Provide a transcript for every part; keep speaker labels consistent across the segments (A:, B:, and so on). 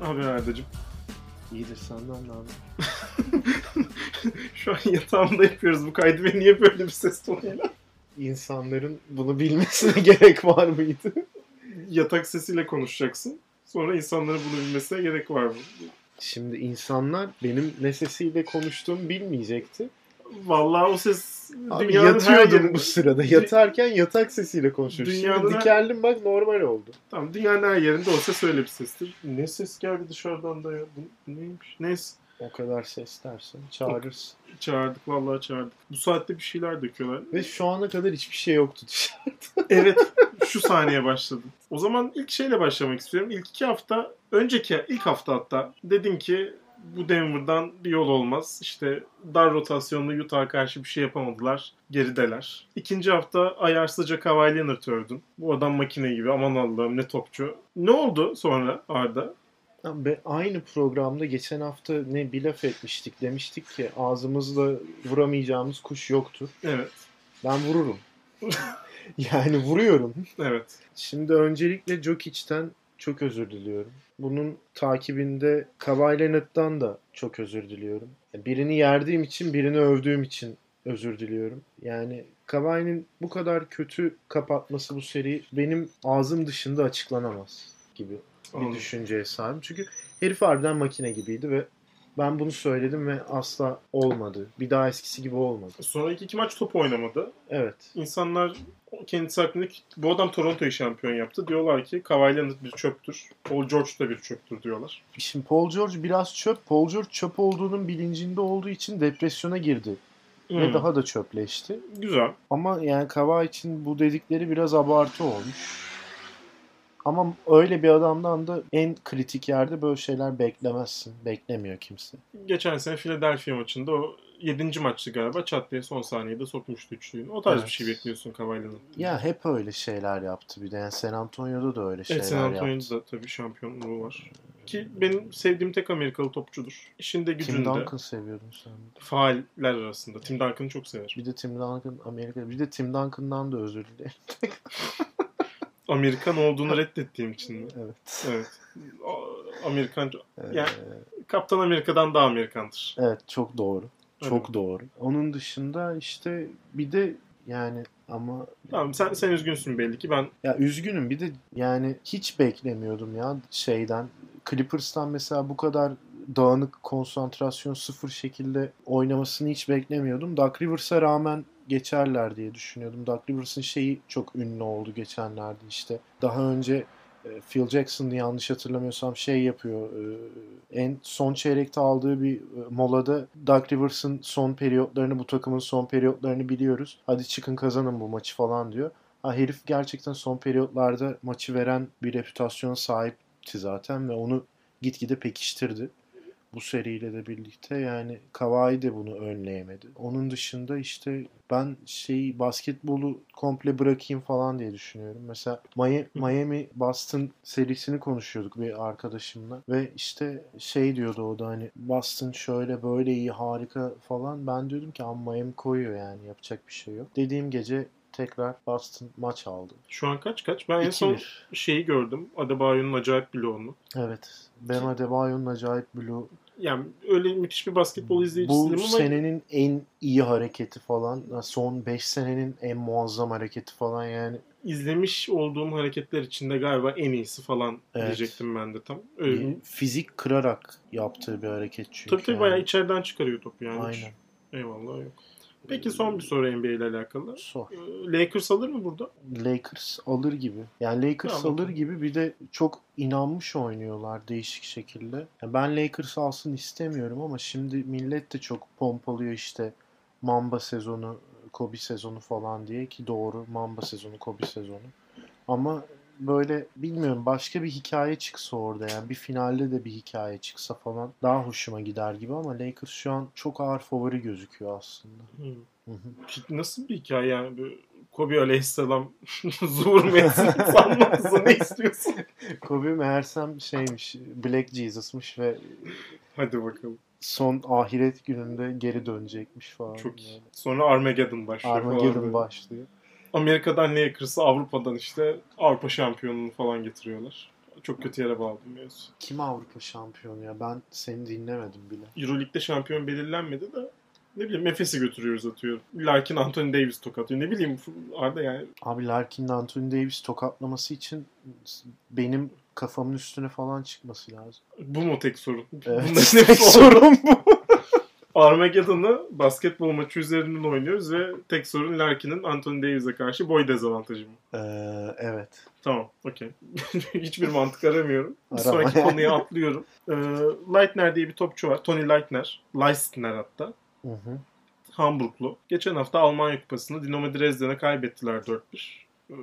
A: Ne haber Arda'cığım?
B: İyidir senden ne?
A: Şu an yatağımda yapıyoruz bu kaydı ve niye böyle bir ses tonuyla?
B: İnsanların bunu bilmesine gerek var mıydı?
A: Yatak sesiyle konuşacaksın. Sonra insanların bunu bilmesine gerek var mı?
B: Şimdi insanlar benim ne sesiyle konuştuğumu bilmeyecekti.
A: Vallahi o ses
B: Abi
A: her
B: yatıyordum bu sırada. Yatarken yatak sesiyle konuşuyorum.
A: Dünyanın
B: Şimdi
A: her-
B: dikeldim bak normal oldu.
A: Tamam dünyanın her yerinde o ses öyle bir sestir. Ne ses geldi dışarıdan da ya? Bu, neymiş? Neyse.
B: O kadar ses dersen çağırırsın.
A: Çağırdık vallahi çağırdık. Bu saatte bir şeyler döküyorlar.
B: Ve şu ana kadar hiçbir şey yoktu dışarıda.
A: Evet. Şu saniye başladı. O zaman ilk şeyle başlamak istiyorum. İlk iki hafta, önceki ilk hafta hatta dedin ki bu Denver'dan bir yol olmaz. İşte dar rotasyonlu Utah'a karşı bir şey yapamadılar. Gerideler. İkinci hafta ayarsızca Kawhi Leonard övdün. Bu adam makine gibi aman Allah'ım ne topçu. Ne oldu sonra Arda?
B: Be aynı programda geçen hafta ne bir laf etmiştik. Demiştik ki ağzımızla vuramayacağımız kuş yoktur.
A: Evet.
B: Ben vururum. yani vuruyorum.
A: Evet.
B: Şimdi öncelikle Jokic'ten çok özür diliyorum. Bunun takibinde Kawhi Leonard'dan da çok özür diliyorum. Birini yerdiğim için, birini övdüğüm için özür diliyorum. Yani Kawhi'nin bu kadar kötü kapatması bu seriyi benim ağzım dışında açıklanamaz gibi bir
A: Anladım.
B: düşünceye sahibim. Çünkü herif harbiden makine gibiydi ve ben bunu söyledim ve asla olmadı. Bir daha eskisi gibi olmadı.
A: Sonraki iki maç top oynamadı.
B: Evet.
A: İnsanlar kendisi hakkında bu adam Toronto'yu şampiyon yaptı. Diyorlar ki Kawhi Leonard bir çöptür. Paul George da bir çöptür diyorlar.
B: Şimdi Paul George biraz çöp. Paul George çöp olduğunun bilincinde olduğu için depresyona girdi. Ve
A: Hmm.
B: daha da çöpleşti.
A: Güzel.
B: Ama yani Kawhi için bu dedikleri biraz abartı olmuş. Ama öyle bir adamdan da en kritik yerde böyle şeyler beklemezsin. Beklemiyor kimse.
A: Geçen sene Philadelphia maçında o 7. maçtı galiba. Çat diye son saniyede sokmuştu üçlüğünü. O tarz
B: Evet.
A: bir şey bekliyorsun Leonard'dan.
B: Ya hep öyle şeyler yaptı bir de. Yani San Antonio'da da öyle şeyler
A: Evet San Antonio'da
B: yaptı.
A: da tabii şampiyonluğu var. Ki benim sevdiğim tek Amerikalı topçudur. İşinde
B: Tim
A: gücünde.
B: Duncan seviyordun sen.
A: Faaller arasında. Tim Duncan'ı çok sever.
B: Bir de Tim Duncan Amerika. Bir de Tim Duncan'dan da özür dilerim.
A: Amerikan olduğunu reddettiğim için mi?
B: Evet.
A: Evet. O- Amerikan...
B: Ee,
A: Yani- Kaptan Amerika'dan daha Amerikandır.
B: Evet çok doğru.
A: Öyle
B: Çok
A: mi?
B: doğru. Onun dışında işte bir de yani ama
A: Tamam sen, sen üzgünsün belli ki. Ben
B: ya üzgünüm bir de yani hiç beklemiyordum ya şeyden. Clippers'tan mesela bu kadar dağınık konsantrasyon sıfır şekilde oynamasını hiç beklemiyordum. Doug Rivers'a rağmen geçerler diye düşünüyordum. Doug Rivers'ın şeyi çok ünlü oldu geçenlerde işte. Daha önce e, Phil Jackson'dı yanlış hatırlamıyorsam şey yapıyor. e, En son çeyrekte aldığı bir e, molada Doug Rivers'ın son periyotlarını bu takımın son periyotlarını biliyoruz. Hadi çıkın kazanın bu maçı falan diyor. Ha, herif gerçekten son periyotlarda maçı veren bir reputasyona sahipti zaten ve onu gitgide pekiştirdi. Bu seriyle de birlikte yani Kawhi de bunu önleyemedi. Onun dışında işte ben şey basketbolu komple bırakayım falan diye düşünüyorum. Mesela Miami Boston serisini konuşuyorduk bir arkadaşımla ve işte şey diyordu o da hani Boston şöyle böyle iyi harika falan. Ben diyordum ki ama Miami koyuyor yani yapacak bir şey yok. Dediğim gece tekrar Boston maç aldı.
A: şu an kaç kaç? Ben en son
B: 2-1.
A: şeyi gördüm. Adebayo'nun acayip bloğunu.
B: Evet. Bam Adebayo'nun acayip blue.
A: Yani öyle müthiş bir basketbol
B: Bu
A: izleyicisiyim ama
B: senenin en iyi hareketi falan. Son 5 senenin en muazzam hareketi falan yani.
A: izlemiş olduğum hareketler içinde galiba en iyisi falan
B: Evet.
A: diyecektim ben de tam. Öyle.
B: Fizik kırarak yaptığı bir hareket çünkü.
A: Tabii tabii
B: yani.
A: bayağı içeriden çıkarıyor topu yani.
B: Aynen.
A: Eyvallah yok. Peki son bir soru NBA ile alakalı.
B: Sor.
A: Ee, Lakers alır mı burada?
B: Lakers alır gibi. Yani Lakers
A: Tamam.
B: alır gibi bir de çok inanmış oynuyorlar değişik şekilde. Yani ben Lakers alsın istemiyorum ama şimdi millet de çok pompalıyor işte Mamba sezonu, Kobe sezonu falan diye ki doğru Mamba sezonu, Kobe sezonu. Ama böyle bilmiyorum başka bir hikaye çıksa orada yani bir finalde de bir hikaye çıksa falan daha hoşuma gider gibi ama Lakers şu an çok ağır favori gözüküyor aslında.
A: Hmm.
B: Hı hı.
A: Nasıl bir hikaye yani? Böyle Kobe Aleyhisselam zuhur etsin sanmamızı ne istiyorsun?
B: Kobe meğersem şeymiş Black Jesus'mış ve
A: Hadi bakalım.
B: son ahiret gününde geri dönecekmiş falan.
A: Çok iyi.
B: Yani.
A: Sonra Armageddon başlıyor.
B: Armageddon başlıyor.
A: Amerika'dan Lakers'ı Avrupa'dan işte Avrupa şampiyonluğunu falan getiriyorlar. çok kötü yere bağladım mevzu.
B: Kim Avrupa şampiyonu ya? Ben seni dinlemedim bile.
A: Euroleague'de şampiyon belirlenmedi de ne bileyim Efes'i götürüyoruz atıyorum. Larkin Anthony Davis tokatlıyor. Ne bileyim Arda yani
B: Abi Larkin'le Anthony Davis tokatlaması için benim kafamın üstüne falan çıkması lazım.
A: bu mu tek sorun?
B: Evet. Tek sorun bu.
A: Armageddon'ı basketbol maçı üzerinden oynuyoruz ve tek sorun Larkin'in Anthony Davis'e karşı boy dezavantajı mı?
B: Ee, evet.
A: Tamam, okey. Hiçbir mantık aramıyorum. Bir sonraki konuya atlıyorum. Ee, Leitner diye bir topçu var. Tony Leitner. Leistner hatta.
B: Hı hı.
A: Hamburglu. Geçen hafta Almanya Kupası'nda Dinamo Dresden'e kaybettiler 4-1. Ee,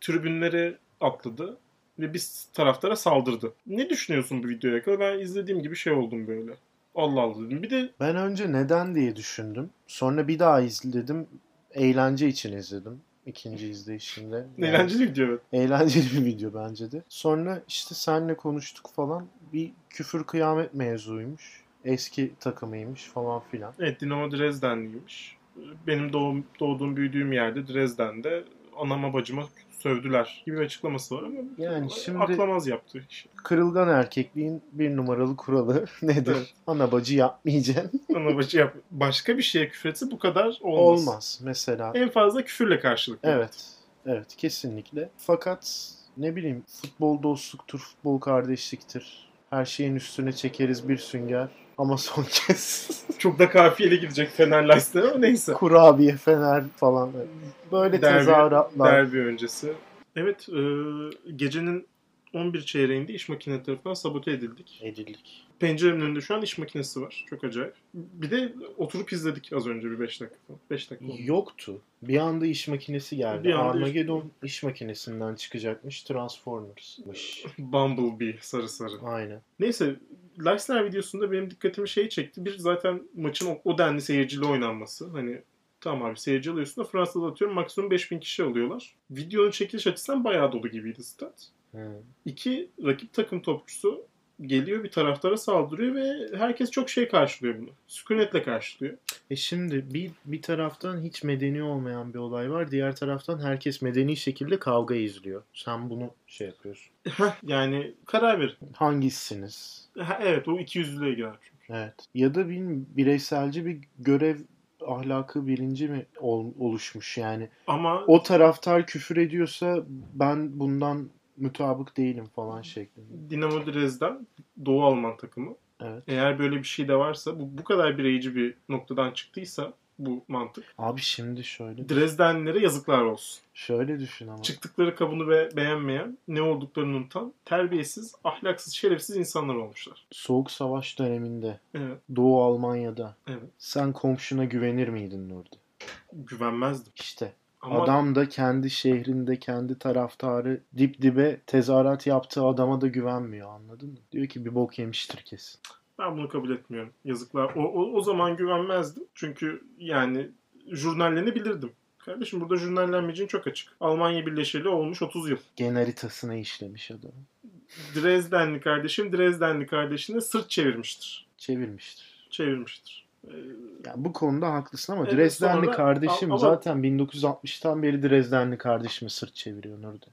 A: tribünleri atladı ve biz taraftara saldırdı. Ne düşünüyorsun bu videoya kadar? Ben izlediğim gibi şey oldum böyle. Allah Allah dedim. Bir de
B: Ben önce neden diye düşündüm. Sonra bir daha izledim. Eğlence için izledim. İkinci izleyişimde. Yani
A: eğlenceli video evet.
B: Eğlenceli bir video bence de. Sonra işte senle konuştuk falan. Bir küfür kıyamet mevzuymuş. Eski takımıymış falan filan.
A: Evet Dinamo Dresdenliymiş. Benim doğum, doğduğum büyüdüğüm yerde Dresden'de anama bacıma sövdüler gibi bir açıklaması var ama
B: Yani şimdi-
A: aklamaz yaptı.
B: Kırılgan erkekliğin bir numaralı kuralı nedir?
A: Evet.
B: Ana bacı yapmayacaksın.
A: Ana bacı yap. Başka bir şeye küfretse bu kadar olmaz.
B: Olmaz mesela.
A: En fazla küfürle karşılık.
B: Evet. Evet kesinlikle. Fakat ne bileyim futbol dostluktur, futbol kardeşliktir. Her şeyin üstüne çekeriz bir sünger. Ama son kez
A: Çok da kafiyeli gidecek Fener Leicester ama neyse.
B: kurabiye, fener falan. Böyle
A: Derbi-
B: tezahüratlar.
A: Derbi öncesi. Evet e, gecenin 11 çeyreğinde iş makineleri tarafından sabote edildik.
B: Edildik.
A: Penceremin önünde şu an iş makinesi var. Çok acayip. Bir de oturup izledik az önce bir 5 dakika falan. 5 dakika oldu.
B: Yoktu. Bir anda iş makinesi geldi.
A: Bir anda
B: Armageddon iş makinesinden çıkacakmış. Transformers'mış.
A: Bumblebee sarı sarı.
B: Aynen.
A: Neyse Leicester videosunda benim dikkatimi şey çekti. Bir zaten maçın o, o denli seyircili oynanması. Hani tamam abi seyirci alıyorsun da Fransa'da atıyorum maksimum 5000 kişi alıyorlar. Videonun çekiliş açısından bayağı dolu gibiydi stat.
B: Hı.
A: İki rakip takım topçusu geliyor bir taraftara saldırıyor ve herkes çok şey karşılıyor bunu. Sükunetle karşılıyor.
B: E şimdi bir, bir taraftan hiç medeni olmayan bir olay var. Diğer taraftan herkes medeni şekilde kavga izliyor. Sen bunu şey yapıyorsun.
A: Yani karar verin.
B: Hangisiniz?
A: Ha, evet o iki yüzlülüğe girer çünkü.
B: Evet. Ya da bir bireyselci bir görev ahlakı bilinci mi ol- oluşmuş yani.
A: Ama
B: O taraftar küfür ediyorsa ben bundan mutabık değilim falan şeklinde.
A: Dinamo Dresden Doğu Alman takımı.
B: Evet.
A: Eğer böyle bir şey de varsa bu, bu kadar bireyci bir noktadan çıktıysa bu mantık.
B: Abi şimdi şöyle
A: Dresdenlilere yazıklar olsun.
B: şöyle düşün ama.
A: Çıktıkları kabını be- beğenmeyen, ne olduklarını unutan, terbiyesiz, ahlaksız, şerefsiz insanlar olmuşlar.
B: Soğuk savaş döneminde
A: Evet,
B: Doğu Almanya'da
A: evet.
B: sen komşuna güvenir miydin Nurdi?
A: Güvenmezdim.
B: İşte
A: Ama
B: Adam da kendi şehrinde kendi taraftarı dip dibe tezahürat yaptığı adama da güvenmiyor anladın mı? Diyor ki bir bok yemiştir kesin.
A: ben bunu kabul etmiyorum. Yazıklar. O, o, o zaman güvenmezdim. Çünkü yani jurnallenebilirdim. Kardeşim burada jurnallenmeyeceğin çok açık. Almanya birleşeli olmuş 30 yıl.
B: Gen haritasına işlemiş adam.
A: Dresdenli kardeşim Dresdenli kardeşine sırt çevirmiştir.
B: Çevirmiştir.
A: Çevirmiştir. Ee,
B: Ya bu konuda haklısın ama
A: Evet,
B: Dresdenli
A: sonra-
B: kardeşim
A: ama-
B: zaten 1960'tan beri Dresdenli kardeşimi sırt çeviriyor Nurdi.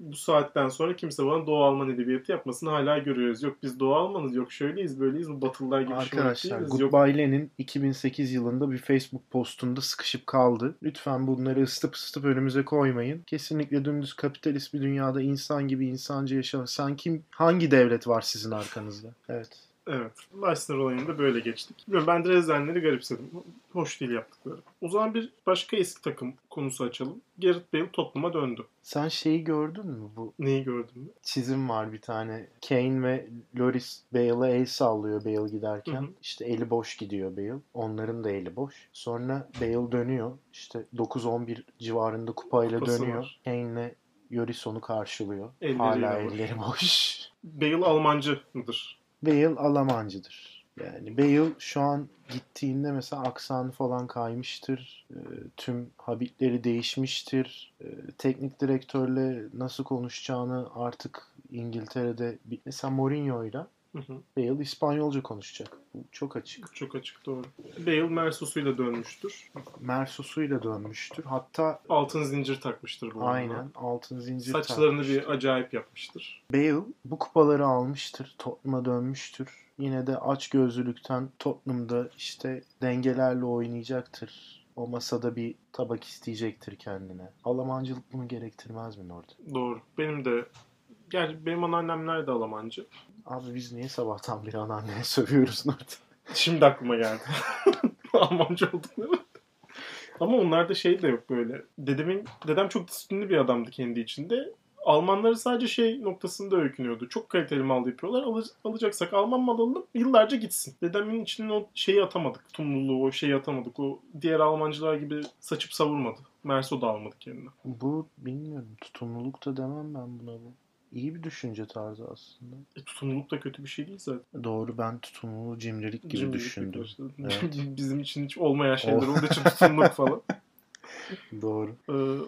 A: bu saatten sonra kimse bana Doğu Alman edebiyatı yapmasını hala görüyoruz. Yok biz Doğu Almanız, yok şöyleyiz, böyleyiz, bu Batılılar gibi
B: Arkadaşlar
A: değiliz.
B: Goodbye Lenin 2008 yılında bir Facebook postunda sıkışıp kaldı. Lütfen bunları ısıtıp ısıtıp önümüze koymayın. Kesinlikle dümdüz kapitalist bir dünyada insan gibi insanca yaşa. Sen kim, hangi devlet var sizin arkanızda? Evet.
A: Evet. Leicester olayını da böyle geçtik. Bilmiyorum, ben Dresdenleri garipsedim. Hoş değil yaptıkları. O zaman bir başka eski takım konusu açalım. Gareth Bale Tottenham'a döndü.
B: Sen şeyi gördün mü? Bu
A: Neyi gördün mü?
B: çizim var bir tane. Kane ve Loris Bale'a el sallıyor Bale giderken.
A: Hı hı.
B: İşte eli boş gidiyor Bale. Onların da eli boş. Sonra Bale dönüyor. İşte 9-11 civarında kupayla
A: Kupası
B: dönüyor.
A: var.
B: Kane'le Yoris onu karşılıyor.
A: Elleriyle
B: Hala elleri boş.
A: Bale Almancı mıdır?
B: Bale Almancıdır. Yani Bale şu an gittiğinde mesela aksanı falan kaymıştır. Ee, tüm habitleri değişmiştir. Ee, teknik direktörle nasıl konuşacağını artık İngiltere'de mesela Mourinho'yla
A: Hı hı.
B: Bale İspanyolca konuşacak. Bu çok açık.
A: Çok açık doğru. Bale Mersus'uyla dönmüştür.
B: Mersus'uyla dönmüştür. Hatta
A: Altın zincir takmıştır bu
B: aynen altın zincir
A: Saçlarını
B: takmıştır.
A: bir acayip yapmıştır.
B: Bale bu kupaları almıştır. Tottenham'a dönmüştür. Yine de aç gözlülükten Tottenham'da işte dengelerle oynayacaktır. O masada bir tabak isteyecektir kendine. Almancılık bunu gerektirmez mi orada?
A: Doğru. Benim de Gerçi benim anneannemler de Almancı.
B: Abi biz niye sabahtan beri anneanneye sövüyoruz orada?
A: Şimdi aklıma geldi. Almanca oldukları. Ama onlarda şey de yok böyle. Dedemin, dedem çok disiplinli bir adamdı kendi içinde. Almanları sadece şey noktasında öykünüyordu. Çok kaliteli mal yapıyorlar. Alı- alacaksak Alman mal alalım yıllarca gitsin. Dedemin içinden o şeyi atamadık. Tumluluğu, o şeyi atamadık. O diğer Almancılar gibi saçıp savurmadı. Merso da almadı kendine.
B: Bu bilmiyorum. Tutumluluk da demem ben buna bu. İyi bir düşünce tarzı aslında.
A: E, tutumluluk da kötü bir şey değil zaten.
B: Doğru ben tutumluluğu cimrilik gibi
A: Cimrilik
B: düşündüm. Evet.
A: Bizim için hiç olmayan şeyler olduğu için tutumluluk falan.
B: Doğru.
A: Ee,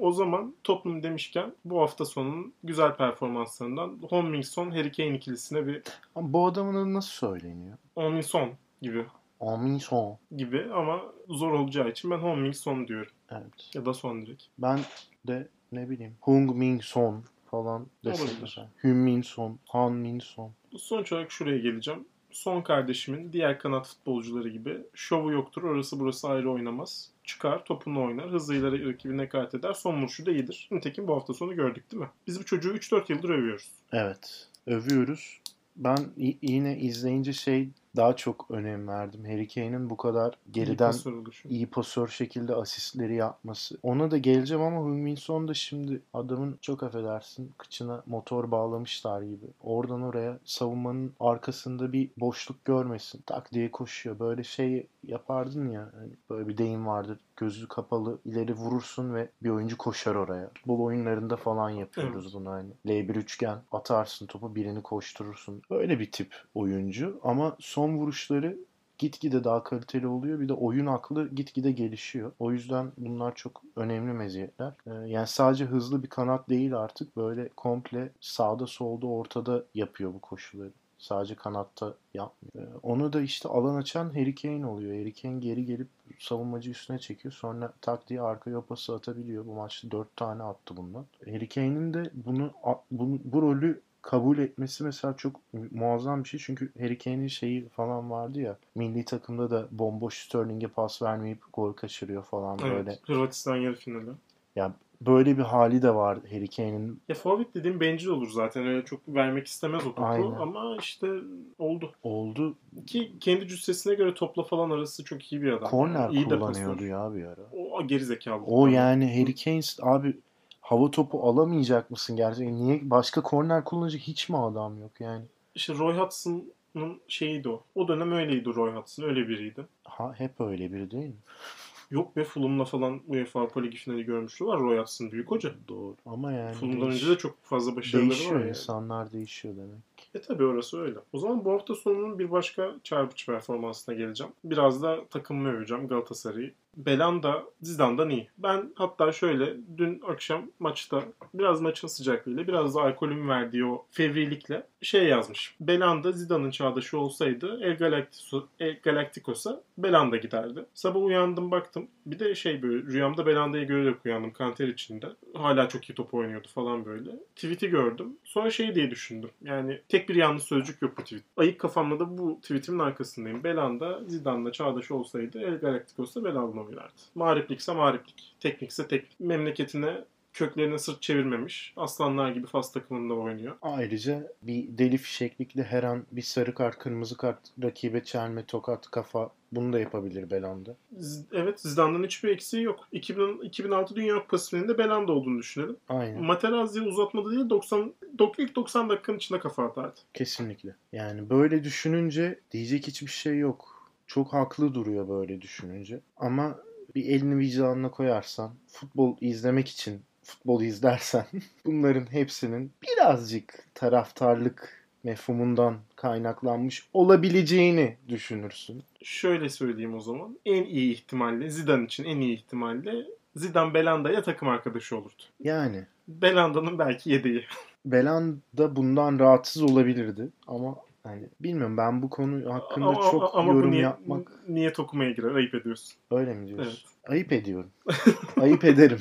A: o zaman Tottenham demişken bu hafta sonunun güzel performanslarından Hong-Min-Son Harry Kane ikilisine bir
B: Ama bu adamın adı nasıl söyleniyor?
A: Hong-Min-Son gibi
B: Aminson.
A: gibi ama zor olacağı için ben Hong-Min-Son diyorum.
B: Evet.
A: Ya da Son direkt.
B: Ben de ne bileyim Hung Min Son falan mesela. Hün Min Son, Han Min Son.
A: Sonuç olarak şuraya geleceğim. Son kardeşimin diğer kanat futbolcuları gibi şovu yoktur. Orası burası ayrı oynamaz. Çıkar, topunu oynar, hızıyla rakibine kart eder. Son vuruşu da iyidir. Nitekim bu hafta sonu gördük değil mi? Biz bu çocuğu 3-4 yıldır övüyoruz.
B: Evet. Övüyoruz. Ben yine izleyince şey daha çok önem verdim. Harry Kane'in bu kadar geriden
A: İyi pasör
B: iyi pasör şekilde asistleri yapması. Ona da geleceğim ama Heung-Min Son da şimdi adamın çok affedersin kıçına motor bağlamışlar gibi. Oradan oraya savunmanın arkasında bir boşluk görmesin. Tak diye koşuyor. Böyle şey yapardın ya. hani böyle bir deyim vardır. Gözü kapalı ileri vurursun ve bir oyuncu koşar oraya. Futbol oyunlarında falan yapıyoruz bunu hani. L1 üçgen atarsın topu birini koşturursun. Öyle bir tip oyuncu ama son vuruşları gitgide daha kaliteli oluyor. Bir de oyun aklı gitgide gelişiyor. O yüzden bunlar çok önemli meziyetler. Ee, yani sadece hızlı bir kanat değil artık. Böyle komple sağda solda ortada yapıyor bu koşuları. Sadece kanatta yapmıyor. Ee, onu da işte alan açan Harry Kane oluyor. Harry Kane geri gelip savunmacı üstüne çekiyor. Sonra tak diye arka yopası atabiliyor. Bu maçta 4 tane attı bundan. Harry Kane'in de bunu, bunu bu rolü kabul etmesi mesela çok muazzam bir şey. Çünkü Harry Kane'in şeyi falan vardı ya. Milli takımda da bomboş Sterling'e pas vermeyip gol kaçırıyor falan böyle.
A: Evet. Hırvatistan yarı finali.
B: Yani böyle bir hali de var Harry Kane'in.
A: Ya forvet dediğim bencil olur zaten. Öyle çok vermek istemez o topu.
B: Aynen.
A: Ama işte oldu.
B: Oldu.
A: Ki kendi cüssesine göre topla falan arası çok iyi bir adam.
B: Korner
A: İyi de
B: kullanıyordu
A: pasör.
B: ya bir ara.
A: O geri zekalı.
B: O yani Harry Kane abi hava topu alamayacak mısın gerçekten? Niye başka korner kullanacak hiç mi adam yok yani?
A: İşte Roy Hudson'ın şeyiydi o. O dönem öyleydi Roy Hudson. Öyle biriydi.
B: Ha hep öyle biri değil mi?
A: Yok be Fulham'la falan UEFA Avrupa Ligi finali görmüştü var. Roy Hudson büyük hoca.
B: Doğru. Ama yani
A: Fulham'dan
B: değiş-
A: önce de çok fazla başarıları
B: değişiyor
A: var yani.
B: insanlar değişiyor demek.
A: E tabi orası öyle. O zaman bu hafta sonunun bir başka çarpıcı performansına geleceğim. Biraz da takımımı öveceğim Galatasaray'ı. Belanda Zidane'dan iyi. Ben hatta şöyle dün akşam maçta biraz maçın sıcaklığıyla biraz da alkolün verdiği o fevrilikle şey yazmış. Belanda Zidane'ın çağdaşı olsaydı El, Galactico, El Galacticos'a Belanda giderdi. Sabah uyandım baktım. Bir de şey böyle rüyamda Belanda'yı görerek uyandım kanter içinde. Hala çok iyi top oynuyordu falan böyle. Tweet'i gördüm. Sonra şey diye düşündüm. Yani tek bir yanlış sözcük yok bu tweet. Ayık kafamla da bu tweetimin arkasındayım. Belanda Zidane'la çağdaş olsaydı El Galacticos'ta Belanda oynardı. Mağriplikse mağriplik. Teknikse teknik. Memleketine köklerine sırt çevirmemiş. Aslanlar gibi Fas takımında oynuyor.
B: Ayrıca bir deli fişeklikle her an bir sarı kart, kırmızı kart, rakibe çelme, tokat, kafa bunu da yapabilir Belanda.
A: Z- Evet Zidane'dan hiçbir eksiği yok. 2000, 2006 Dünya Kupası finalinde Belanda olduğunu düşünelim.
B: Aynen.
A: Materazzi uzatmada değil 90 dok- ilk 90 dakikanın içinde kafa atardı.
B: Kesinlikle. Yani böyle düşününce diyecek hiçbir şey yok. Çok haklı duruyor böyle düşününce. Ama bir elini vicdanına koyarsan, futbol izlemek için futbol izlersen bunların hepsinin birazcık taraftarlık mefhumundan kaynaklanmış olabileceğini düşünürsün.
A: Şöyle söyleyeyim o zaman. En iyi ihtimalle Zidane için en iyi ihtimalle Zidane Belanda'ya takım arkadaşı olurdu.
B: Yani
A: Belanda'nın belki yedeği.
B: Belanda bundan rahatsız olabilirdi ama Hani bilmiyorum ben bu konu hakkında
A: Ama,
B: çok
A: ama bu
B: yorum
A: niyet,
B: yapmak
A: niyet okumaya girer. Ayıp ediyorsun.
B: öyle mi diyorsun?
A: Evet.
B: Ayıp ediyorum. ayıp ederim.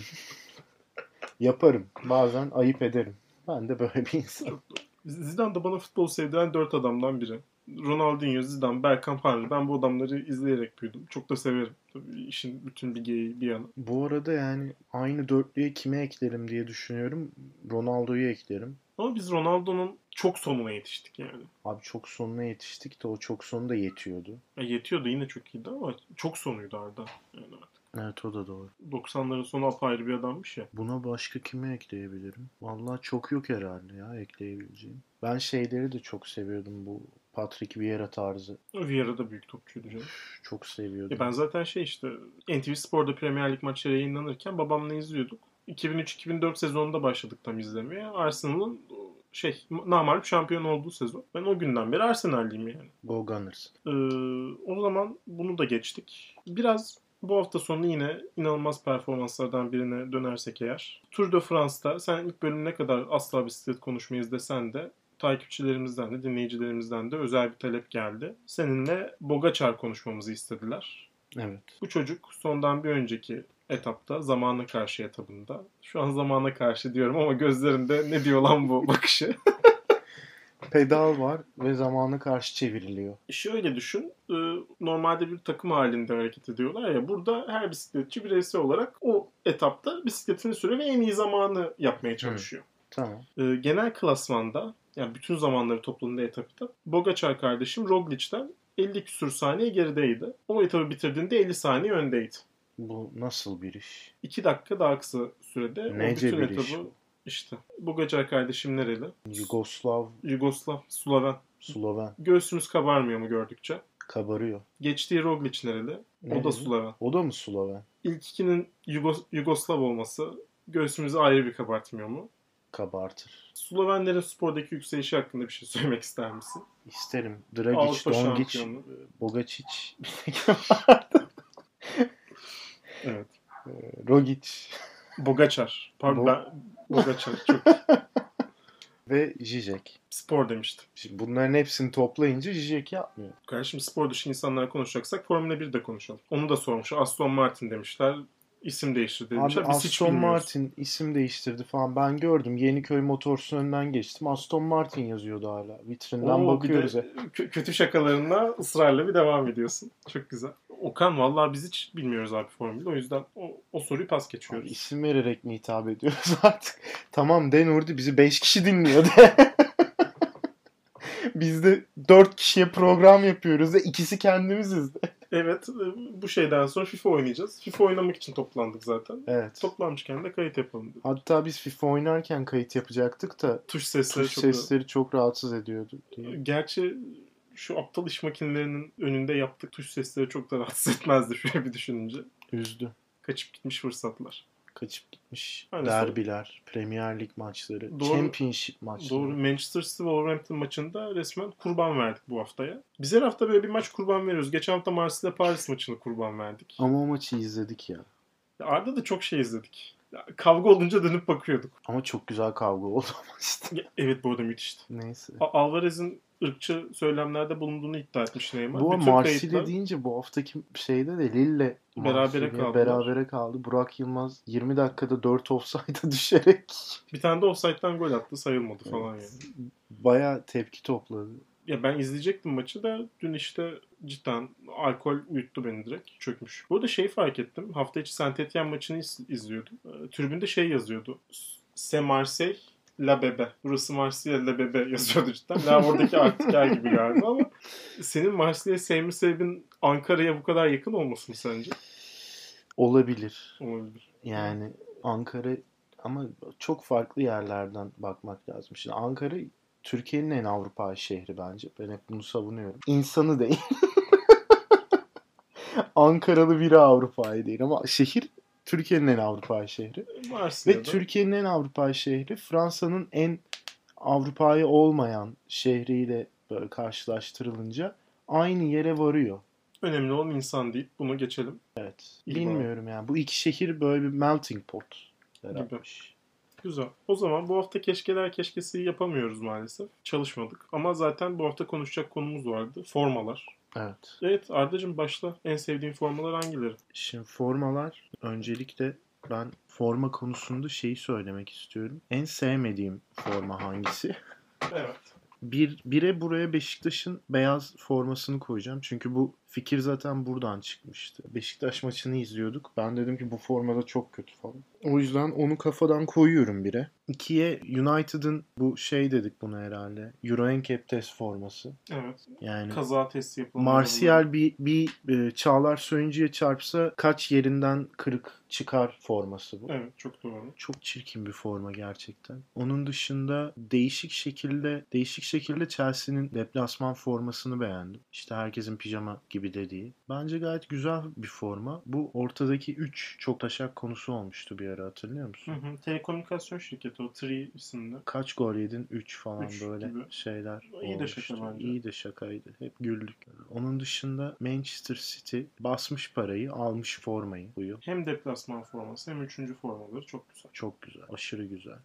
B: Yaparım. Bazen ayıp ederim. Ben de böyle bir insanım.
A: Zidane da bana futbol sevdiren dört adamdan biri. Ronaldinho, Zidane, Bergkamp, Henry. Ben bu adamları izleyerek büyüdüm. Çok da severim. Tabii işin bütün bir geyiği bir yana.
B: Bu arada yani aynı dörtlüye kime eklerim diye düşünüyorum. Ronaldo'yu eklerim.
A: Ama biz Ronaldo'nun çok sonuna yetiştik yani.
B: Abi çok sonuna yetiştik de o çok sonu da yetiyordu.
A: Ya yetiyordu yine çok iyiydi ama çok sonuydu Arda. Yani.
B: Evet o da doğru.
A: 90'ların sonu apayrı bir adammış ya.
B: Buna başka kimi ekleyebilirim? Vallahi çok yok herhalde ya ekleyebileceğim. Ben şeyleri de çok seviyordum bu Patrick Vieira tarzı.
A: Vieira da büyük topçuydu canım.
B: Çok seviyordum.
A: Ya ben zaten şey işte NTV Spor'da Premier Lig maçları yayınlanırken babamla izliyorduk. 2003-2004 sezonunda başladık tam izlemeye. Arsenal'ın şey namalip şampiyon olduğu sezon. Ben o günden beri Arsenal'liyim yani.
B: Go Gunners.
A: Ee, o zaman bunu da geçtik. Biraz bu hafta sonu yine inanılmaz performanslardan birine dönersek eğer. Tour de France'da sen ilk bölüm ne kadar asla bisiklet konuşmayız desen de takipçilerimizden de dinleyicilerimizden de özel bir talep geldi. Seninle Bogacar konuşmamızı istediler.
B: Evet.
A: Bu çocuk sondan bir önceki etapta zamana karşı etabında. Şu an zamana karşı diyorum ama gözlerinde ne diyor lan bu bakışı.
B: Pedal var ve zamana karşı çevriliyor.
A: Şöyle düşün. e, Normalde bir takım halinde hareket ediyorlar ya. Burada her bisikletçi bireysel olarak o etapta bisikletini sürüyor ve en iyi zamanı yapmaya çalışıyor.
B: Tamam.
A: E, Genel klasmanda yani bütün zamanları toplamında etap etap Bogacar kardeşim Roglic'ten 50 küsur saniye gerideydi. O etabı bitirdiğinde 50 saniye öndeydi.
B: Bu nasıl bir iş?
A: 2 dakika daha kısa sürede o
B: Nece
A: bütün
B: bir iş
A: etabı
B: bu?
A: İşte. Bogacar kardeşim nereli?
B: Yugoslav,
A: Yugoslav, Sloven.
B: Sloven
A: Göğsümüz kabarmıyor mu gördükçe?
B: kabarıyor.
A: Geçtiği Roglic nereli? O da? Sloven.
B: O da mı Sloven?
A: İlk ikinin Yugos- Yugoslav olması göğsümüzü ayrı bir kabartmıyor mu?
B: Kabartır.
A: Slovenlerin spordaki yükselişi hakkında bir şey söylemek ister misin?
B: İsterim. Dragic, Dongic. Bogacic,
A: Evet.
B: Rogic
A: Bogacar. Pardon
B: Bo-
A: ben Bogacar. Çok
B: ve Zizek.
A: spor demiştim.
B: Şimdi bunların hepsini toplayınca Zizek yapmıyor.
A: Kardeşim spor dışı insanlara konuşacaksak Formula 1 de konuşalım. Onu da sormuş. Aston Martin demişler. İsim değiştirdi
B: Abi
A: demişler. Biz hiç
B: Aston. Martin isim değiştirdi falan. Ben gördüm. Yeniköy Motors'un önünden geçtim. Aston Martin yazıyordu hala. Vitrinden
A: Oo,
B: bakıyoruz.
A: de kö- kötü şakalarına ısrarla bir devam ediyorsun. Çok güzel. Okan vallahi biz hiç bilmiyoruz abi formülü. O yüzden o, o soruyu pas
B: Abi
A: geçiyoruz.
B: isim vererek mi hitap ediyoruz artık? tamam de Nurdi bizi 5 kişi dinliyor de. Biz de 4 kişiye program yapıyoruz da ikisi kendimiziz de.
A: Evet bu şeyden sonra FIFA oynayacağız. FIFA oynamak için toplandık zaten.
B: Evet.
A: Toplanmışken de kayıt yapalım dedik.
B: Hatta biz FIFA oynarken kayıt yapacaktık da
A: Tuş sesleri
B: tuş
A: çok
B: sesleri çok rahatsız ediyordu diye.
A: Gerçi şu aptal iş makinelerinin önünde yaptık tuş sesleri çok da rahatsız etmezdi şöyle bir düşününce.
B: Üzdü.
A: Kaçıp gitmiş fırsatlar.
B: Kaçıp gitmiş
A: Aynen.
B: derbiler, Premier Lig maçları,
A: Doğru.
B: Championship maçları.
A: Doğru. Manchester City Wolverhampton maçında resmen kurban verdik bu haftaya. Biz her hafta böyle bir maç kurban veriyoruz. Geçen hafta Marsilya Paris maçını kurban verdik.
B: Ama o maçı izledik ya.
A: Ya Arda da çok şey izledik. Ya kavga olunca dönüp bakıyorduk.
B: Ama çok güzel kavga oldu maçta.
A: Ya evet bu arada müthişti.
B: Neyse.
A: A- Alvarez'in ırkçı söylemlerde bulunduğunu iddia etmiş Neymar.
B: Bu Marsilya
A: kayıtlar-
B: deyince bu haftaki şeyde de Lille
A: Berabere kaldılar.
B: berabere kaldı. Burak Yılmaz 20 dakikada 4 offside'a düşerek
A: Bir tane de offside'den gol attı sayılmadı falan yani.
B: baya tepki topladı.
A: Ya ben izleyecektim maçı da dün işte cidden alkol uyuttu beni direkt. Çökmüş. Bu arada şey fark ettim. Hafta içi Saint Etienne maçını iz- izliyordum. Ee, tribünde şey yazıyordu. Se Marseille La Bebe. Burası Marsilya La Bebe yazıyordu cidden. Ya oradaki artikel gibi galiba ama senin Marsilya'yı sevme sebebin Ankara'ya bu kadar yakın olması mı sence?
B: Olabilir.
A: Olabilir.
B: Yani Ankara ama çok farklı yerlerden bakmak lazım. Şimdi Ankara Türkiye'nin en Avrupa şehri bence. Ben hep bunu savunuyorum. İnsanı değil. Ankaralı biri Avrupa'yı değil ama şehir Türkiye'nin en Avrupa şehri.
A: Marsilya'da.
B: Ve Türkiye'nin en Avrupa şehri Fransa'nın en Avrupa'yı olmayan şehriyle böyle karşılaştırılınca aynı yere varıyor.
A: Önemli olan insan değil. Bunu geçelim.
B: Evet.
A: İyi
B: Bilmiyorum yani. Bu iki şehir böyle bir melting pot yaratmış.
A: Güzel. O zaman bu hafta keşkeler keşkesi yapamıyoruz maalesef. Çalışmadık. Ama zaten bu hafta konuşacak konumuz vardı. Formalar.
B: Evet.
A: Evet Arda'cığım başla. En sevdiğin formalar hangileri?
B: Şimdi formalar öncelikle ben forma konusunda şeyi söylemek istiyorum. En sevmediğim forma hangisi?
A: Evet.
B: Bir, bire buraya Beşiktaş'ın beyaz formasını koyacağım. Çünkü bu fikir zaten buradan çıkmıştı. Beşiktaş maçını izliyorduk. Ben dedim ki bu formada çok kötü falan. O yüzden onu kafadan koyuyorum bire. İkiye United'ın bu şey dedik buna herhalde. Euro NCAP test forması.
A: Evet.
B: Yani
A: Kaza testi yapılmalı.
B: Martial bir, bir e, Çağlar Söyüncü'ye çarpsa kaç yerinden kırık çıkar forması bu.
A: Evet çok doğru.
B: Çok çirkin bir forma gerçekten. Onun dışında değişik şekilde değişik şekilde Chelsea'nin deplasman formasını beğendim. İşte herkesin pijama gibi dediği. Bence gayet güzel bir forma. Bu ortadaki 3 çok taşak konusu olmuştu bir ara hatırlıyor
A: Hı
B: musun?
A: hı. Telekomünikasyon şirketi o Tree isimli.
B: Kaç gol yedin? 3 falan
A: Üç
B: böyle
A: gibi.
B: şeyler
A: İyi de
B: olmuştu.
A: şaka bence.
B: İyi de şakaydı. Hep güldük. Onun dışında Manchester City basmış parayı, almış formayı bu yıl.
A: Hem deplasman forması hem üçüncü formaları çok güzel.
B: Çok güzel. Aşırı güzel.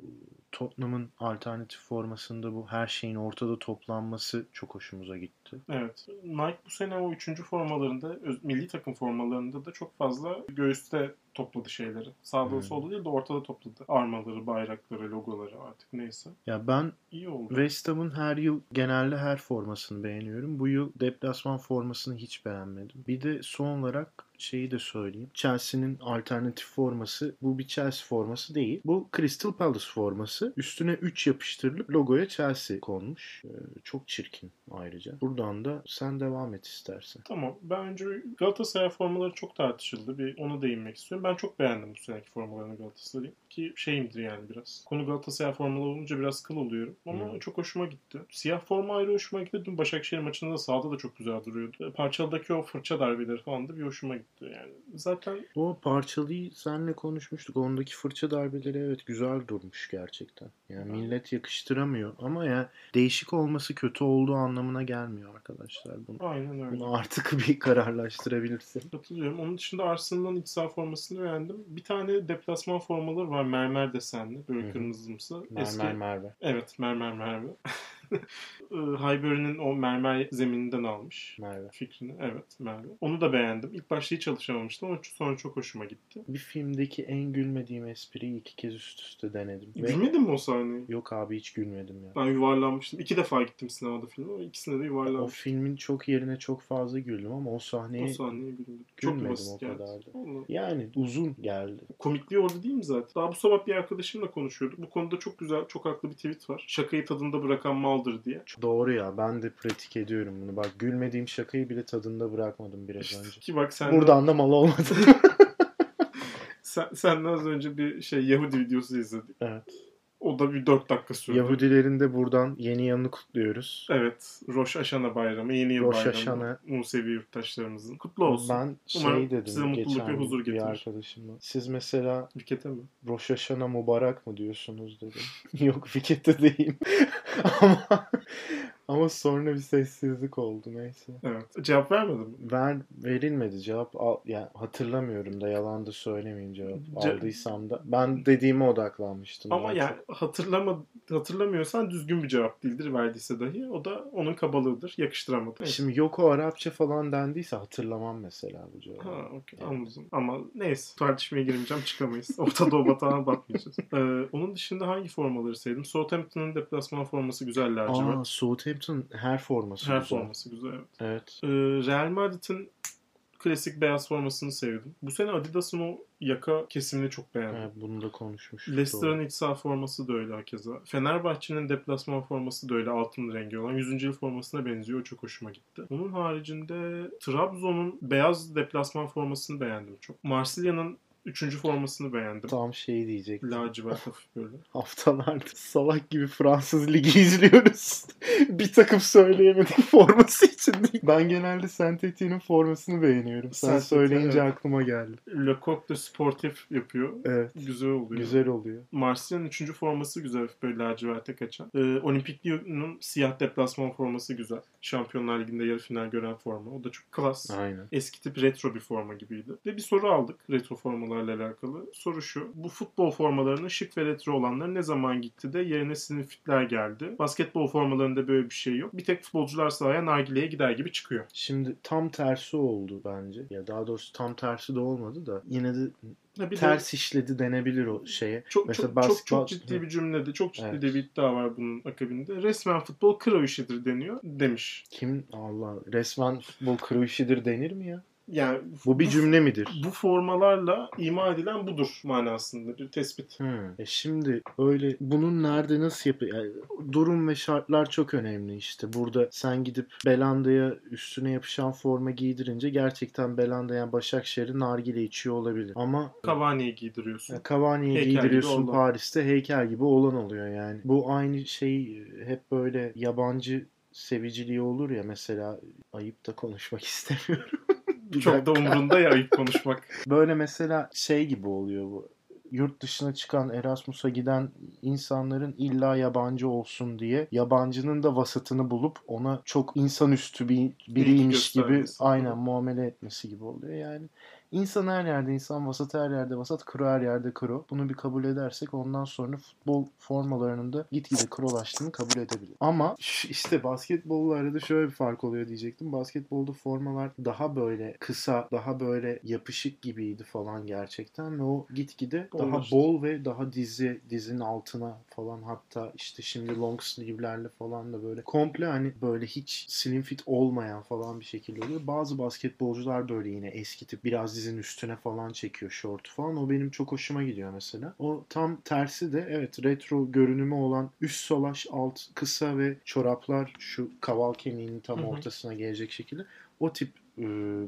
B: Tottenham'ın alternatif formasında bu her şeyin ortada toplanması çok hoşumuza gitti.
A: Evet. Nike bu sene o üçüncü formalarında, öz- milli takım formalarında da çok fazla göğüste topladı şeyleri. Sağda
B: Hmm.
A: solda değil de ortada topladı. Armaları, bayrakları, logoları artık neyse.
B: Ya ben
A: İyi oldu.
B: West Ham'ın her yıl genelde her formasını beğeniyorum. Bu yıl deplasman formasını hiç beğenmedim. Bir de son olarak şeyi de söyleyeyim. Chelsea'nin alternatif forması bu bir Chelsea forması değil. Bu Crystal Palace forması. Üstüne 3 yapıştırılıp logoya Chelsea konmuş. Ee, çok çirkin ayrıca. Buradan da sen devam et istersen.
A: Tamam. Ben önce Galatasaray formaları çok tartışıldı. Bir ona değinmek istiyorum. Ben çok beğendim bu seneki formalarını Galatasaray'ın. Ki şeyimdir yani biraz. Konu Galatasaray formaları olunca biraz kıl oluyorum. Ama
B: Hmm.
A: çok hoşuma gitti. Siyah forma ayrı hoşuma gitti. Dün Başakşehir maçında da sahada da çok güzel duruyordu. Parçalıdaki o fırça darbeleri falan da bir hoşuma gitti. Yani zaten
B: O parçalıyı senle konuşmuştuk. Ondaki fırça darbeleri evet güzel durmuş gerçekten. Yani millet yakıştıramıyor ama ya değişik olması kötü olduğu anlamına gelmiyor arkadaşlar. Bunu,
A: aynen öyle.
B: bunu artık bir kararlaştırabilirsin.
A: Katılıyorum. Onun dışında Arsenal'ın iç saha formasını beğendim. Bir tane deplasman formaları var mermer desenli. Böyle kırmızımsı.
B: Mermer Merve.
A: Evet mermer mermer. Ee, Highbury'nin o mermer zemininden almış
B: Merve.
A: fikrini. Evet mermer. Onu da beğendim. İlk başta hiç çalışamamıştım ama sonra çok hoşuma gitti.
B: Bir filmdeki en gülmediğim espriyi iki kez üst üste denedim. Ve-
A: Gülmedin mi o sahneyi?
B: Yok abi hiç gülmedim ya.
A: Ben yuvarlanmıştım. İki defa gittim sinemada filme ama ikisinde de
B: O
A: yuvarlanmıştım.
B: filmin çok yerine çok fazla güldüm ama o
A: O
B: sahneye
A: sahneye güldüm. Çok
B: gülmedim
A: basit
B: o kadar da. Yani uzun geldi.
A: Komikliği orada değil mi zaten? Daha bu sabah bir arkadaşımla konuşuyorduk. Bu konuda çok güzel, çok haklı bir tweet var. Şakayı tadında bırakan maldır diye.
B: Doğru ya ben de pratik ediyorum bunu. Bak gülmediğim şakayı bile tadında bırakmadım biraz önce.
A: Ki bak sen
B: Buradan da mal olmadı.
A: sen, senden az önce bir şey Yahudi videosu izledik.
B: evet.
A: O da bir 4 dakika sürdü.
B: Yahudilerin de buradan yeni yanını kutluyoruz.
A: Evet. Roş Aşana bayramı, yeni yıl
B: Roş
A: bayramı.
B: Haşana.
A: Musevi yurttaşlarımızın. Kutlu olsun.
B: Ben şey
A: Umarım
B: dedim
A: size mutluluk ve huzur
B: bir
A: getirir.
B: arkadaşımla. Siz mesela
A: Fikete mi?
B: Rosh Hashanah mübarek mı diyorsunuz dedim. Yok Fiket'te değil. ama ama sonra bir sessizlik oldu neyse.
A: Evet. Cevap vermedin mi?
B: Ver, verilmedi cevap. Al, yani hatırlamıyorum da yalan da söylemeyeyim cevap.
A: Ce-
B: Aldıysam da. Ben dediğime odaklanmıştım.
A: Ama yani
B: çok.
A: hatırlama, hatırlamıyorsan düzgün bir cevap değildir verdiyse dahi. O da onun kabalığıdır. Yakıştıramadı.
B: Şimdi yok o Arapça falan dendiyse hatırlamam mesela bu cevabı.
A: Ha okey
B: Evet.
A: anladım. Ama neyse tartışmaya girmeyeceğim çıkamayız. Orta Doğu batağına batmayacağız. Ee, onun dışında hangi formaları sevdim? Southampton'ın deplasman forması güzel lacivert.
B: Aa, Southampton her forması
A: Her
B: güzel.
A: forması güzel. evet.
B: Evet.
A: Ee, Real Madrid'in klasik beyaz formasını sevdim. Bu sene Adidas'ın o yaka kesimini çok beğendim.
B: evet bunu da konuşmuştuk.
A: Leicester'ın iç saha forması da öyle hakeza. Fenerbahçe'nin deplasman forması da öyle altın rengi olan. 100. yıl formasına benziyor. O çok hoşuma gitti. Onun haricinde Trabzon'un beyaz deplasman formasını beğendim çok. Marsilya'nın 3. formasını beğendim.
B: Tam şey diyecektim.
A: Lacivert hafif böyle.
B: Haftalardır salak gibi Fransız Ligi izliyoruz. bir takım söyleyemedik forması için. Ben genelde Saint Etienne'in formasını beğeniyorum. Sen söyleyince
A: evet.
B: aklıma geldi.
A: Le Coq de Sportif yapıyor.
B: Evet.
A: Güzel oluyor.
B: Güzel oluyor.
A: Marsilya'nın 3. forması güzel. hafif Böyle laciverte kaçan. Ee, Olimpik Lyon'un siyah deplasman forması güzel. Şampiyonlar Ligi'nde yarı final gören forma. O da çok klas.
B: Aynen.
A: Eski tip retro bir forma gibiydi. Ve bir soru aldık retro formalarla formalarla alakalı. Soru şu. Bu futbol formalarının şık ve retro olanları ne zaman gitti de yerine sinifitler geldi. Basketbol formalarında böyle bir şey yok. Bir tek futbolcular sahaya nargileye gider gibi çıkıyor.
B: Şimdi tam tersi oldu bence. Ya daha doğrusu tam tersi de olmadı da yine de
A: Ha, bir de
B: ters işledi denebilir o şeye.
A: çok,
B: Mesela
A: çok,
B: bas-
A: çok, ciddi bir cümlede, çok ciddi
B: Evet.
A: de bir iddia var bunun akabinde. Resmen futbol kro işidir deniyor demiş.
B: Kim Allah resmen futbol kuru işidir denir mi ya?
A: Yani
B: Bu bir cümle midir?
A: Bu formalarla ima edilen budur manasında bir tespit.
B: Hmm. E şimdi öyle bunun nerede nasıl yapı yani durum ve şartlar çok önemli işte. Burada sen gidip Belanda'ya üstüne yapışan forma giydirince gerçekten Belanda yani Başakşehir'in nargile içiyor olabilir. Ama
A: Cavani'ye giydiriyorsun.
B: yani Cavani'ye
A: Heykel
B: giydiriyorsun. Paris'te heykel gibi olan oluyor yani. Bu aynı şey hep böyle yabancı seviciliği olur ya mesela ayıp da konuşmak istemiyorum.
A: Çok da umurunda ya ayıp konuşmak.
B: Böyle mesela şey gibi oluyor bu. Yurt dışına çıkan Erasmus'a giden insanların illa yabancı olsun diye yabancının da vasatını bulup ona çok insanüstü bir biriymiş gibi aynen muamele etmesi gibi oluyor yani. İnsan her yerde insan, vasat her yerde vasat, kro her yerde kro. Bunu bir kabul edersek ondan sonra futbol formalarının da gitgide krolaştığını kabul edebiliriz. Ama işte basketbolla arada şöyle bir fark oluyor diyecektim. Basketbolda formalar daha böyle kısa, daha böyle yapışık gibiydi falan gerçekten ve o gitgide daha bol ve daha dizi dizinin altına falan hatta işte şimdi long sleeve'lerle falan da böyle komple hani böyle hiç slim fit olmayan falan bir şekilde oluyor. Bazı basketbolcular böyle yine eski tip biraz dizin üstüne falan çekiyor şortu falan. O benim çok hoşuma gidiyor mesela. O tam tersi de evet retro görünümü olan üst solaş alt kısa ve çoraplar şu kaval kemiğinin tam
A: Hı hı.
B: ortasına gelecek şekilde o tip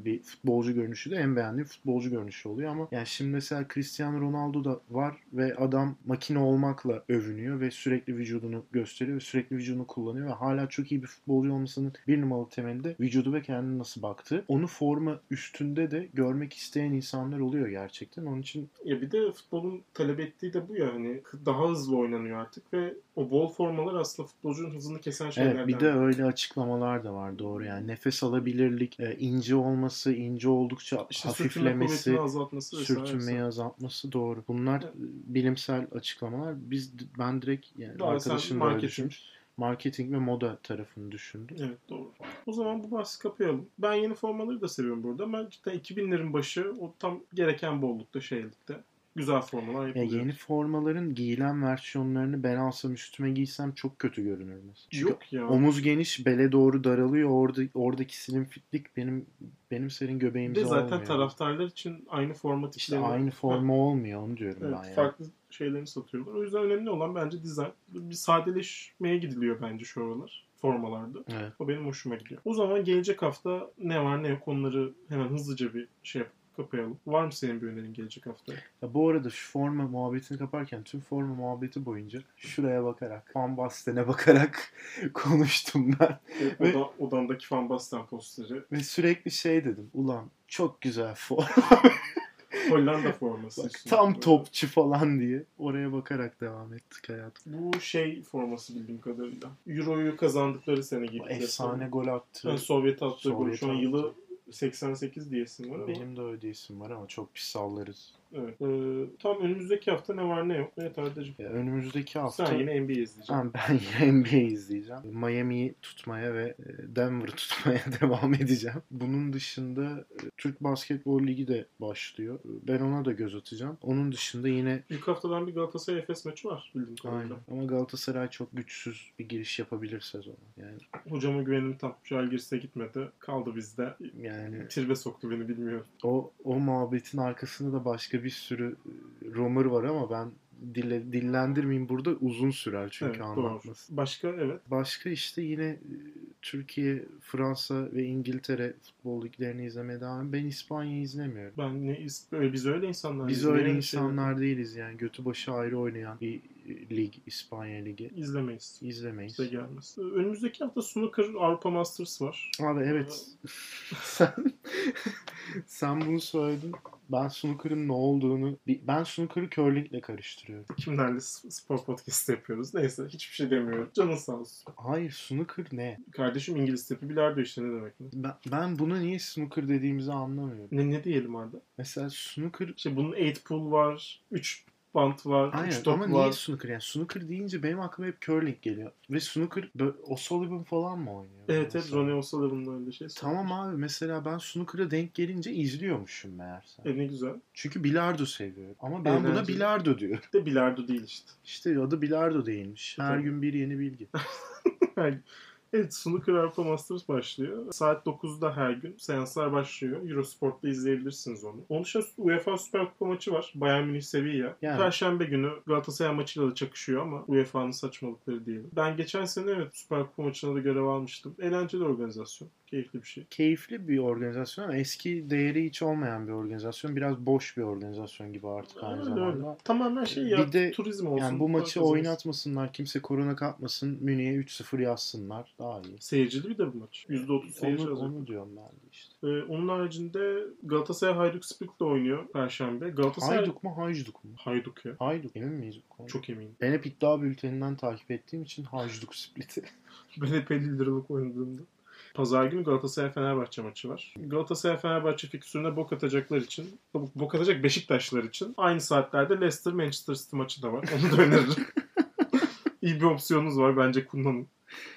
B: bir futbolcu görünüşü de en beğendiğim futbolcu görünüşü oluyor ama yani şimdi mesela Cristiano Ronaldo da var ve adam makine olmakla övünüyor ve sürekli vücudunu gösteriyor ve sürekli vücudunu kullanıyor ve hala çok iyi bir futbolcu olmasının bir numaralı temelinde vücudu ve kendine nasıl baktığı. Onu forma üstünde de görmek isteyen insanlar oluyor gerçekten. Onun için
A: Ya bir de futbolun talep ettiği de bu ya hani daha hızlı oynanıyor artık ve o bol formalar aslında futbolcunun hızını kesen şeylerden.
B: evet bir de öyle açıklamalar da var doğru yani nefes alabilirlik, e, ince olması, ince oldukça
A: işte sürtünme
B: hafiflemesi,
A: azaltması
B: sürtünmeyi azaltması doğru. Bunlar
A: Evet.
B: bilimsel açıklamalar. Biz ben direkt yani
A: Daha
B: arkadaşım da öyle
A: marketing.
B: düşünmüş. Marketing ve moda tarafını düşündüm.
A: Evet doğru. O zaman bu bahsi kapayalım. Ben yeni formaları da seviyorum burada ama cidden 2000'lerin başı o tam gereken bollukta şeylikte. Güzel formalar
B: Ya
A: yapılıyor.
B: yeni formaların giyilen versiyonlarını ben alsam üstüme giysem çok kötü görünür mesela. Çünkü
A: Yok ya.
B: omuz geniş, bele doğru daralıyor. Orada oradaki slim fitlik benim benim senin göbeğimde
A: de zaten
B: olmuyor.
A: taraftarlar için aynı format
B: işte aynı forma olmuyor onu diyorum
A: Evet,
B: ben yani.
A: farklı şeylerini satıyorlar. O yüzden önemli olan bence dizayn. Bir sadeleşmeye gidiliyor bence şu aralar formalarda.
B: Evet.
A: O benim hoşuma gidiyor. O zaman gelecek hafta ne var ne yok onları hemen hızlıca bir şey yapıp kapayalım. Var mı senin bir önerin gelecek haftaya?
B: Ya bu arada şu forma muhabbetini kaparken tüm forma muhabbeti boyunca şuraya bakarak, Van Basten'e bakarak konuştum ben. Ve-
A: oda, odamdaki Van Basten posteri.
B: Ve sürekli şey dedim. Ulan çok güzel forma.
A: Hollanda forması.
B: Bak, tam topçu falan diye. Oraya bakarak devam ettik hayatım.
A: Bu şey forması bildiğim kadarıyla. Euro'yu kazandıkları sene gibi.
B: efsane gol attı.
A: Yani Sovyet attığı gol.
B: Sovyet
A: Şu an yılı 88 diyesin var ama.
B: Benim de öyle isim var ama çok pis sallarız.
A: Evet. Ee, tam önümüzdeki hafta ne var ne yok. Evet Arda'cığım.
B: Ya önümüzdeki hafta
A: Sen yine NBA izleyeceksin.
B: Ha, ben yine NBA izleyeceğim. Miami'yi tutmaya ve e, Denver'ı tutmaya devam edeceğim. Bunun dışında e, Türk Basketbol Ligi de başlıyor. Ben ona da göz atacağım. Onun dışında yine
A: İlk haftadan bir Galatasaray Efes maçı var bildiğim kadarıyla.
B: Aynen. Ama Galatasaray çok güçsüz bir giriş yapabilir sezona. Yani
A: Hocama güvenim tam. Jalgiris'e gitmedi. Kaldı bizde.
B: yani
A: Tribe soktu beni bilmiyorum.
B: o o muhabbetin arkasında da başka bir sürü rumor var ama ben dille, dillendirmeyeyim burada uzun sürer çünkü
A: evet, doğru.
B: anlatması.
A: Başka evet.
B: Başka işte yine Türkiye, Fransa ve İngiltere futbol liglerini izlemeye devam. Ben İspanya'yı izlemiyorum.
A: Ben ne is- öyle biz öyle insanlar.
B: Biz öyle
A: şey-
B: insanlar değiliz yani. Götü başı ayrı oynayan bir lig, İspanya Ligi.
A: izlemeyiz.
B: İzlemeyiz.
A: Bize gelmez. Önümüzdeki hafta Snooker Avrupa Masters var.
B: Abi evet. sen sen bunu söyledin. Ben snooker'ın ne olduğunu... Ben snooker'ı curling'le karıştırıyorum.
A: Kimlerle spor podcast yapıyoruz. Neyse hiçbir şey demiyorum. Canın sağ olsun.
B: Hayır snooker ne?
A: Kardeşim İngiliz tepi bilardo işte ne demek ne?
B: Ben, ben buna niye snooker dediğimizi anlamıyorum.
A: Ne, ne diyelim Arda?
B: Mesela snooker...
A: İşte bunun 8 pool var, 3 bant var, 3
B: Aynen
A: top
B: ama
A: var.
B: niye snooker? Yani snooker deyince benim aklıma hep curling geliyor. Ve snooker O'Sullivan falan mı oynuyor?
A: Evet evet
B: mesela?
A: Ronnie O'Sullivan'ın öyle şey.
B: Tamam abi mesela ben snooker'a denk gelince izliyormuşum meğerse.
A: E ne güzel.
B: Çünkü bilardo seviyorum. Ama ben buna
A: Eğlenceli.
B: bilardo diyorum.
A: De bilardo değil işte.
B: İşte adı bilardo değilmiş. Her
A: Tabii.
B: gün bir yeni bilgi.
A: Evet Snooker Avrupa Masters başlıyor. Saat 9'da her gün seanslar başlıyor. Eurosport'ta izleyebilirsiniz onu. Onun dışında UEFA Süper Kupa maçı var. Bayern Münih Sevilla.
B: Yani.
A: Perşembe günü Galatasaray maçıyla da çakışıyor ama UEFA'nın saçmalıkları diyelim. Ben geçen sene evet Süper Kupa maçına da görev almıştım. Eğlenceli organizasyon. Keyifli bir şey.
B: Keyifli bir organizasyon ama eski değeri hiç olmayan bir organizasyon. Biraz boş bir organizasyon gibi artık aynı
A: Öyle
B: zamanda.
A: öyle. Tamamen şey ya
B: Bir de
A: turizm olsun.
B: Yani bu maçı oynatmasınlar, kimse korona kapmasın, Münih'e 3-0 yazsınlar. Daha iyi.
A: Seyircili bir de bu maç. %30 seyirci
B: Onu,
A: alacak.
B: onu diyorum ben de işte.
A: Ee, onun haricinde Galatasaray Hayduk Split'le oynuyor Perşembe. Galatasaray
B: Hayduk mu Hajduk mu?
A: Hayduk ya.
B: Hayduk emin miyiz bu konuda?
A: Çok eminim.
B: Ben hep iddia bülteninden takip ettiğim için Hajduk Split'i.
A: Ben hep 50 liralık oynadığımda. Pazar günü Galatasaray Fenerbahçe maçı var. Galatasaray Fenerbahçe fikstürüne bok atacaklar için, bok atacak Beşiktaşlar için aynı saatlerde Leicester Manchester City maçı da var. Onu da öneririm. İyi bir opsiyonunuz var bence kullanın.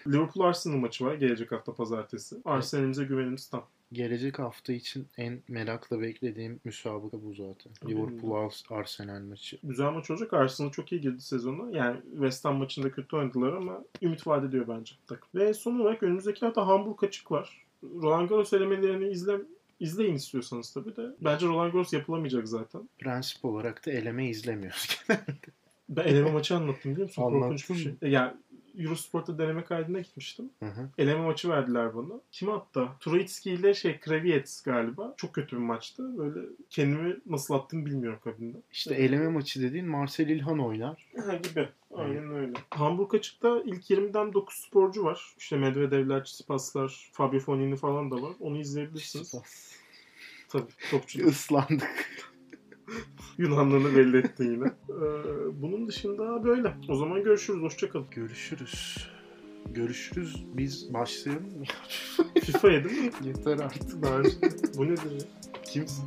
A: Liverpool Arsenal maçı var gelecek hafta pazartesi. Arsenal'imize güvenimiz tam.
B: Gelecek hafta için en merakla beklediğim müsabaka bu zaten. Liverpool Ars- Arsenal maçı.
A: Güzel maç olacak. Arsenal çok iyi girdi sezona. Yani West Ham maçında kötü oynadılar ama ümit vaat ediyor bence. Ve son olarak önümüzdeki hafta Hamburg açık var. Roland Garros elemelerini izle, izleyin istiyorsanız tabii de. Bence Roland Garros yapılamayacak zaten.
B: Prensip olarak da eleme izlemiyoruz.
A: Ben eleme maçı anlattım biliyor musun?
B: Anlattın
A: Korkunç bir şey. Yani Eurosport'ta deneme kaydına gitmiştim.
B: Hı hı.
A: Eleme maçı verdiler bana. Kim hatta? Troitski ile şey Kraviets galiba. Çok kötü bir maçtı. Böyle kendimi nasıl attım bilmiyorum kabinde.
B: işte eleme maçı dediğin Marcel İlhan oynar.
A: Ha gibi. Aynen öyle. Hamburg açıkta ilk 20'den 9 sporcu var. İşte Medvedevler, Tsitsipaslar, Fabio Fognini falan da var. Onu izleyebilirsiniz. Tabii topçu.
B: Islandık.
A: Yunanlığını belli ettin yine. Ee, bunun dışında böyle. O zaman görüşürüz. Hoşçakalın.
B: Görüşürüz. Görüşürüz. Biz başlayalım mı?
A: FIFA'ya değil mi?
B: Yeter artık.
A: Bu nedir ya?
B: Kimsin?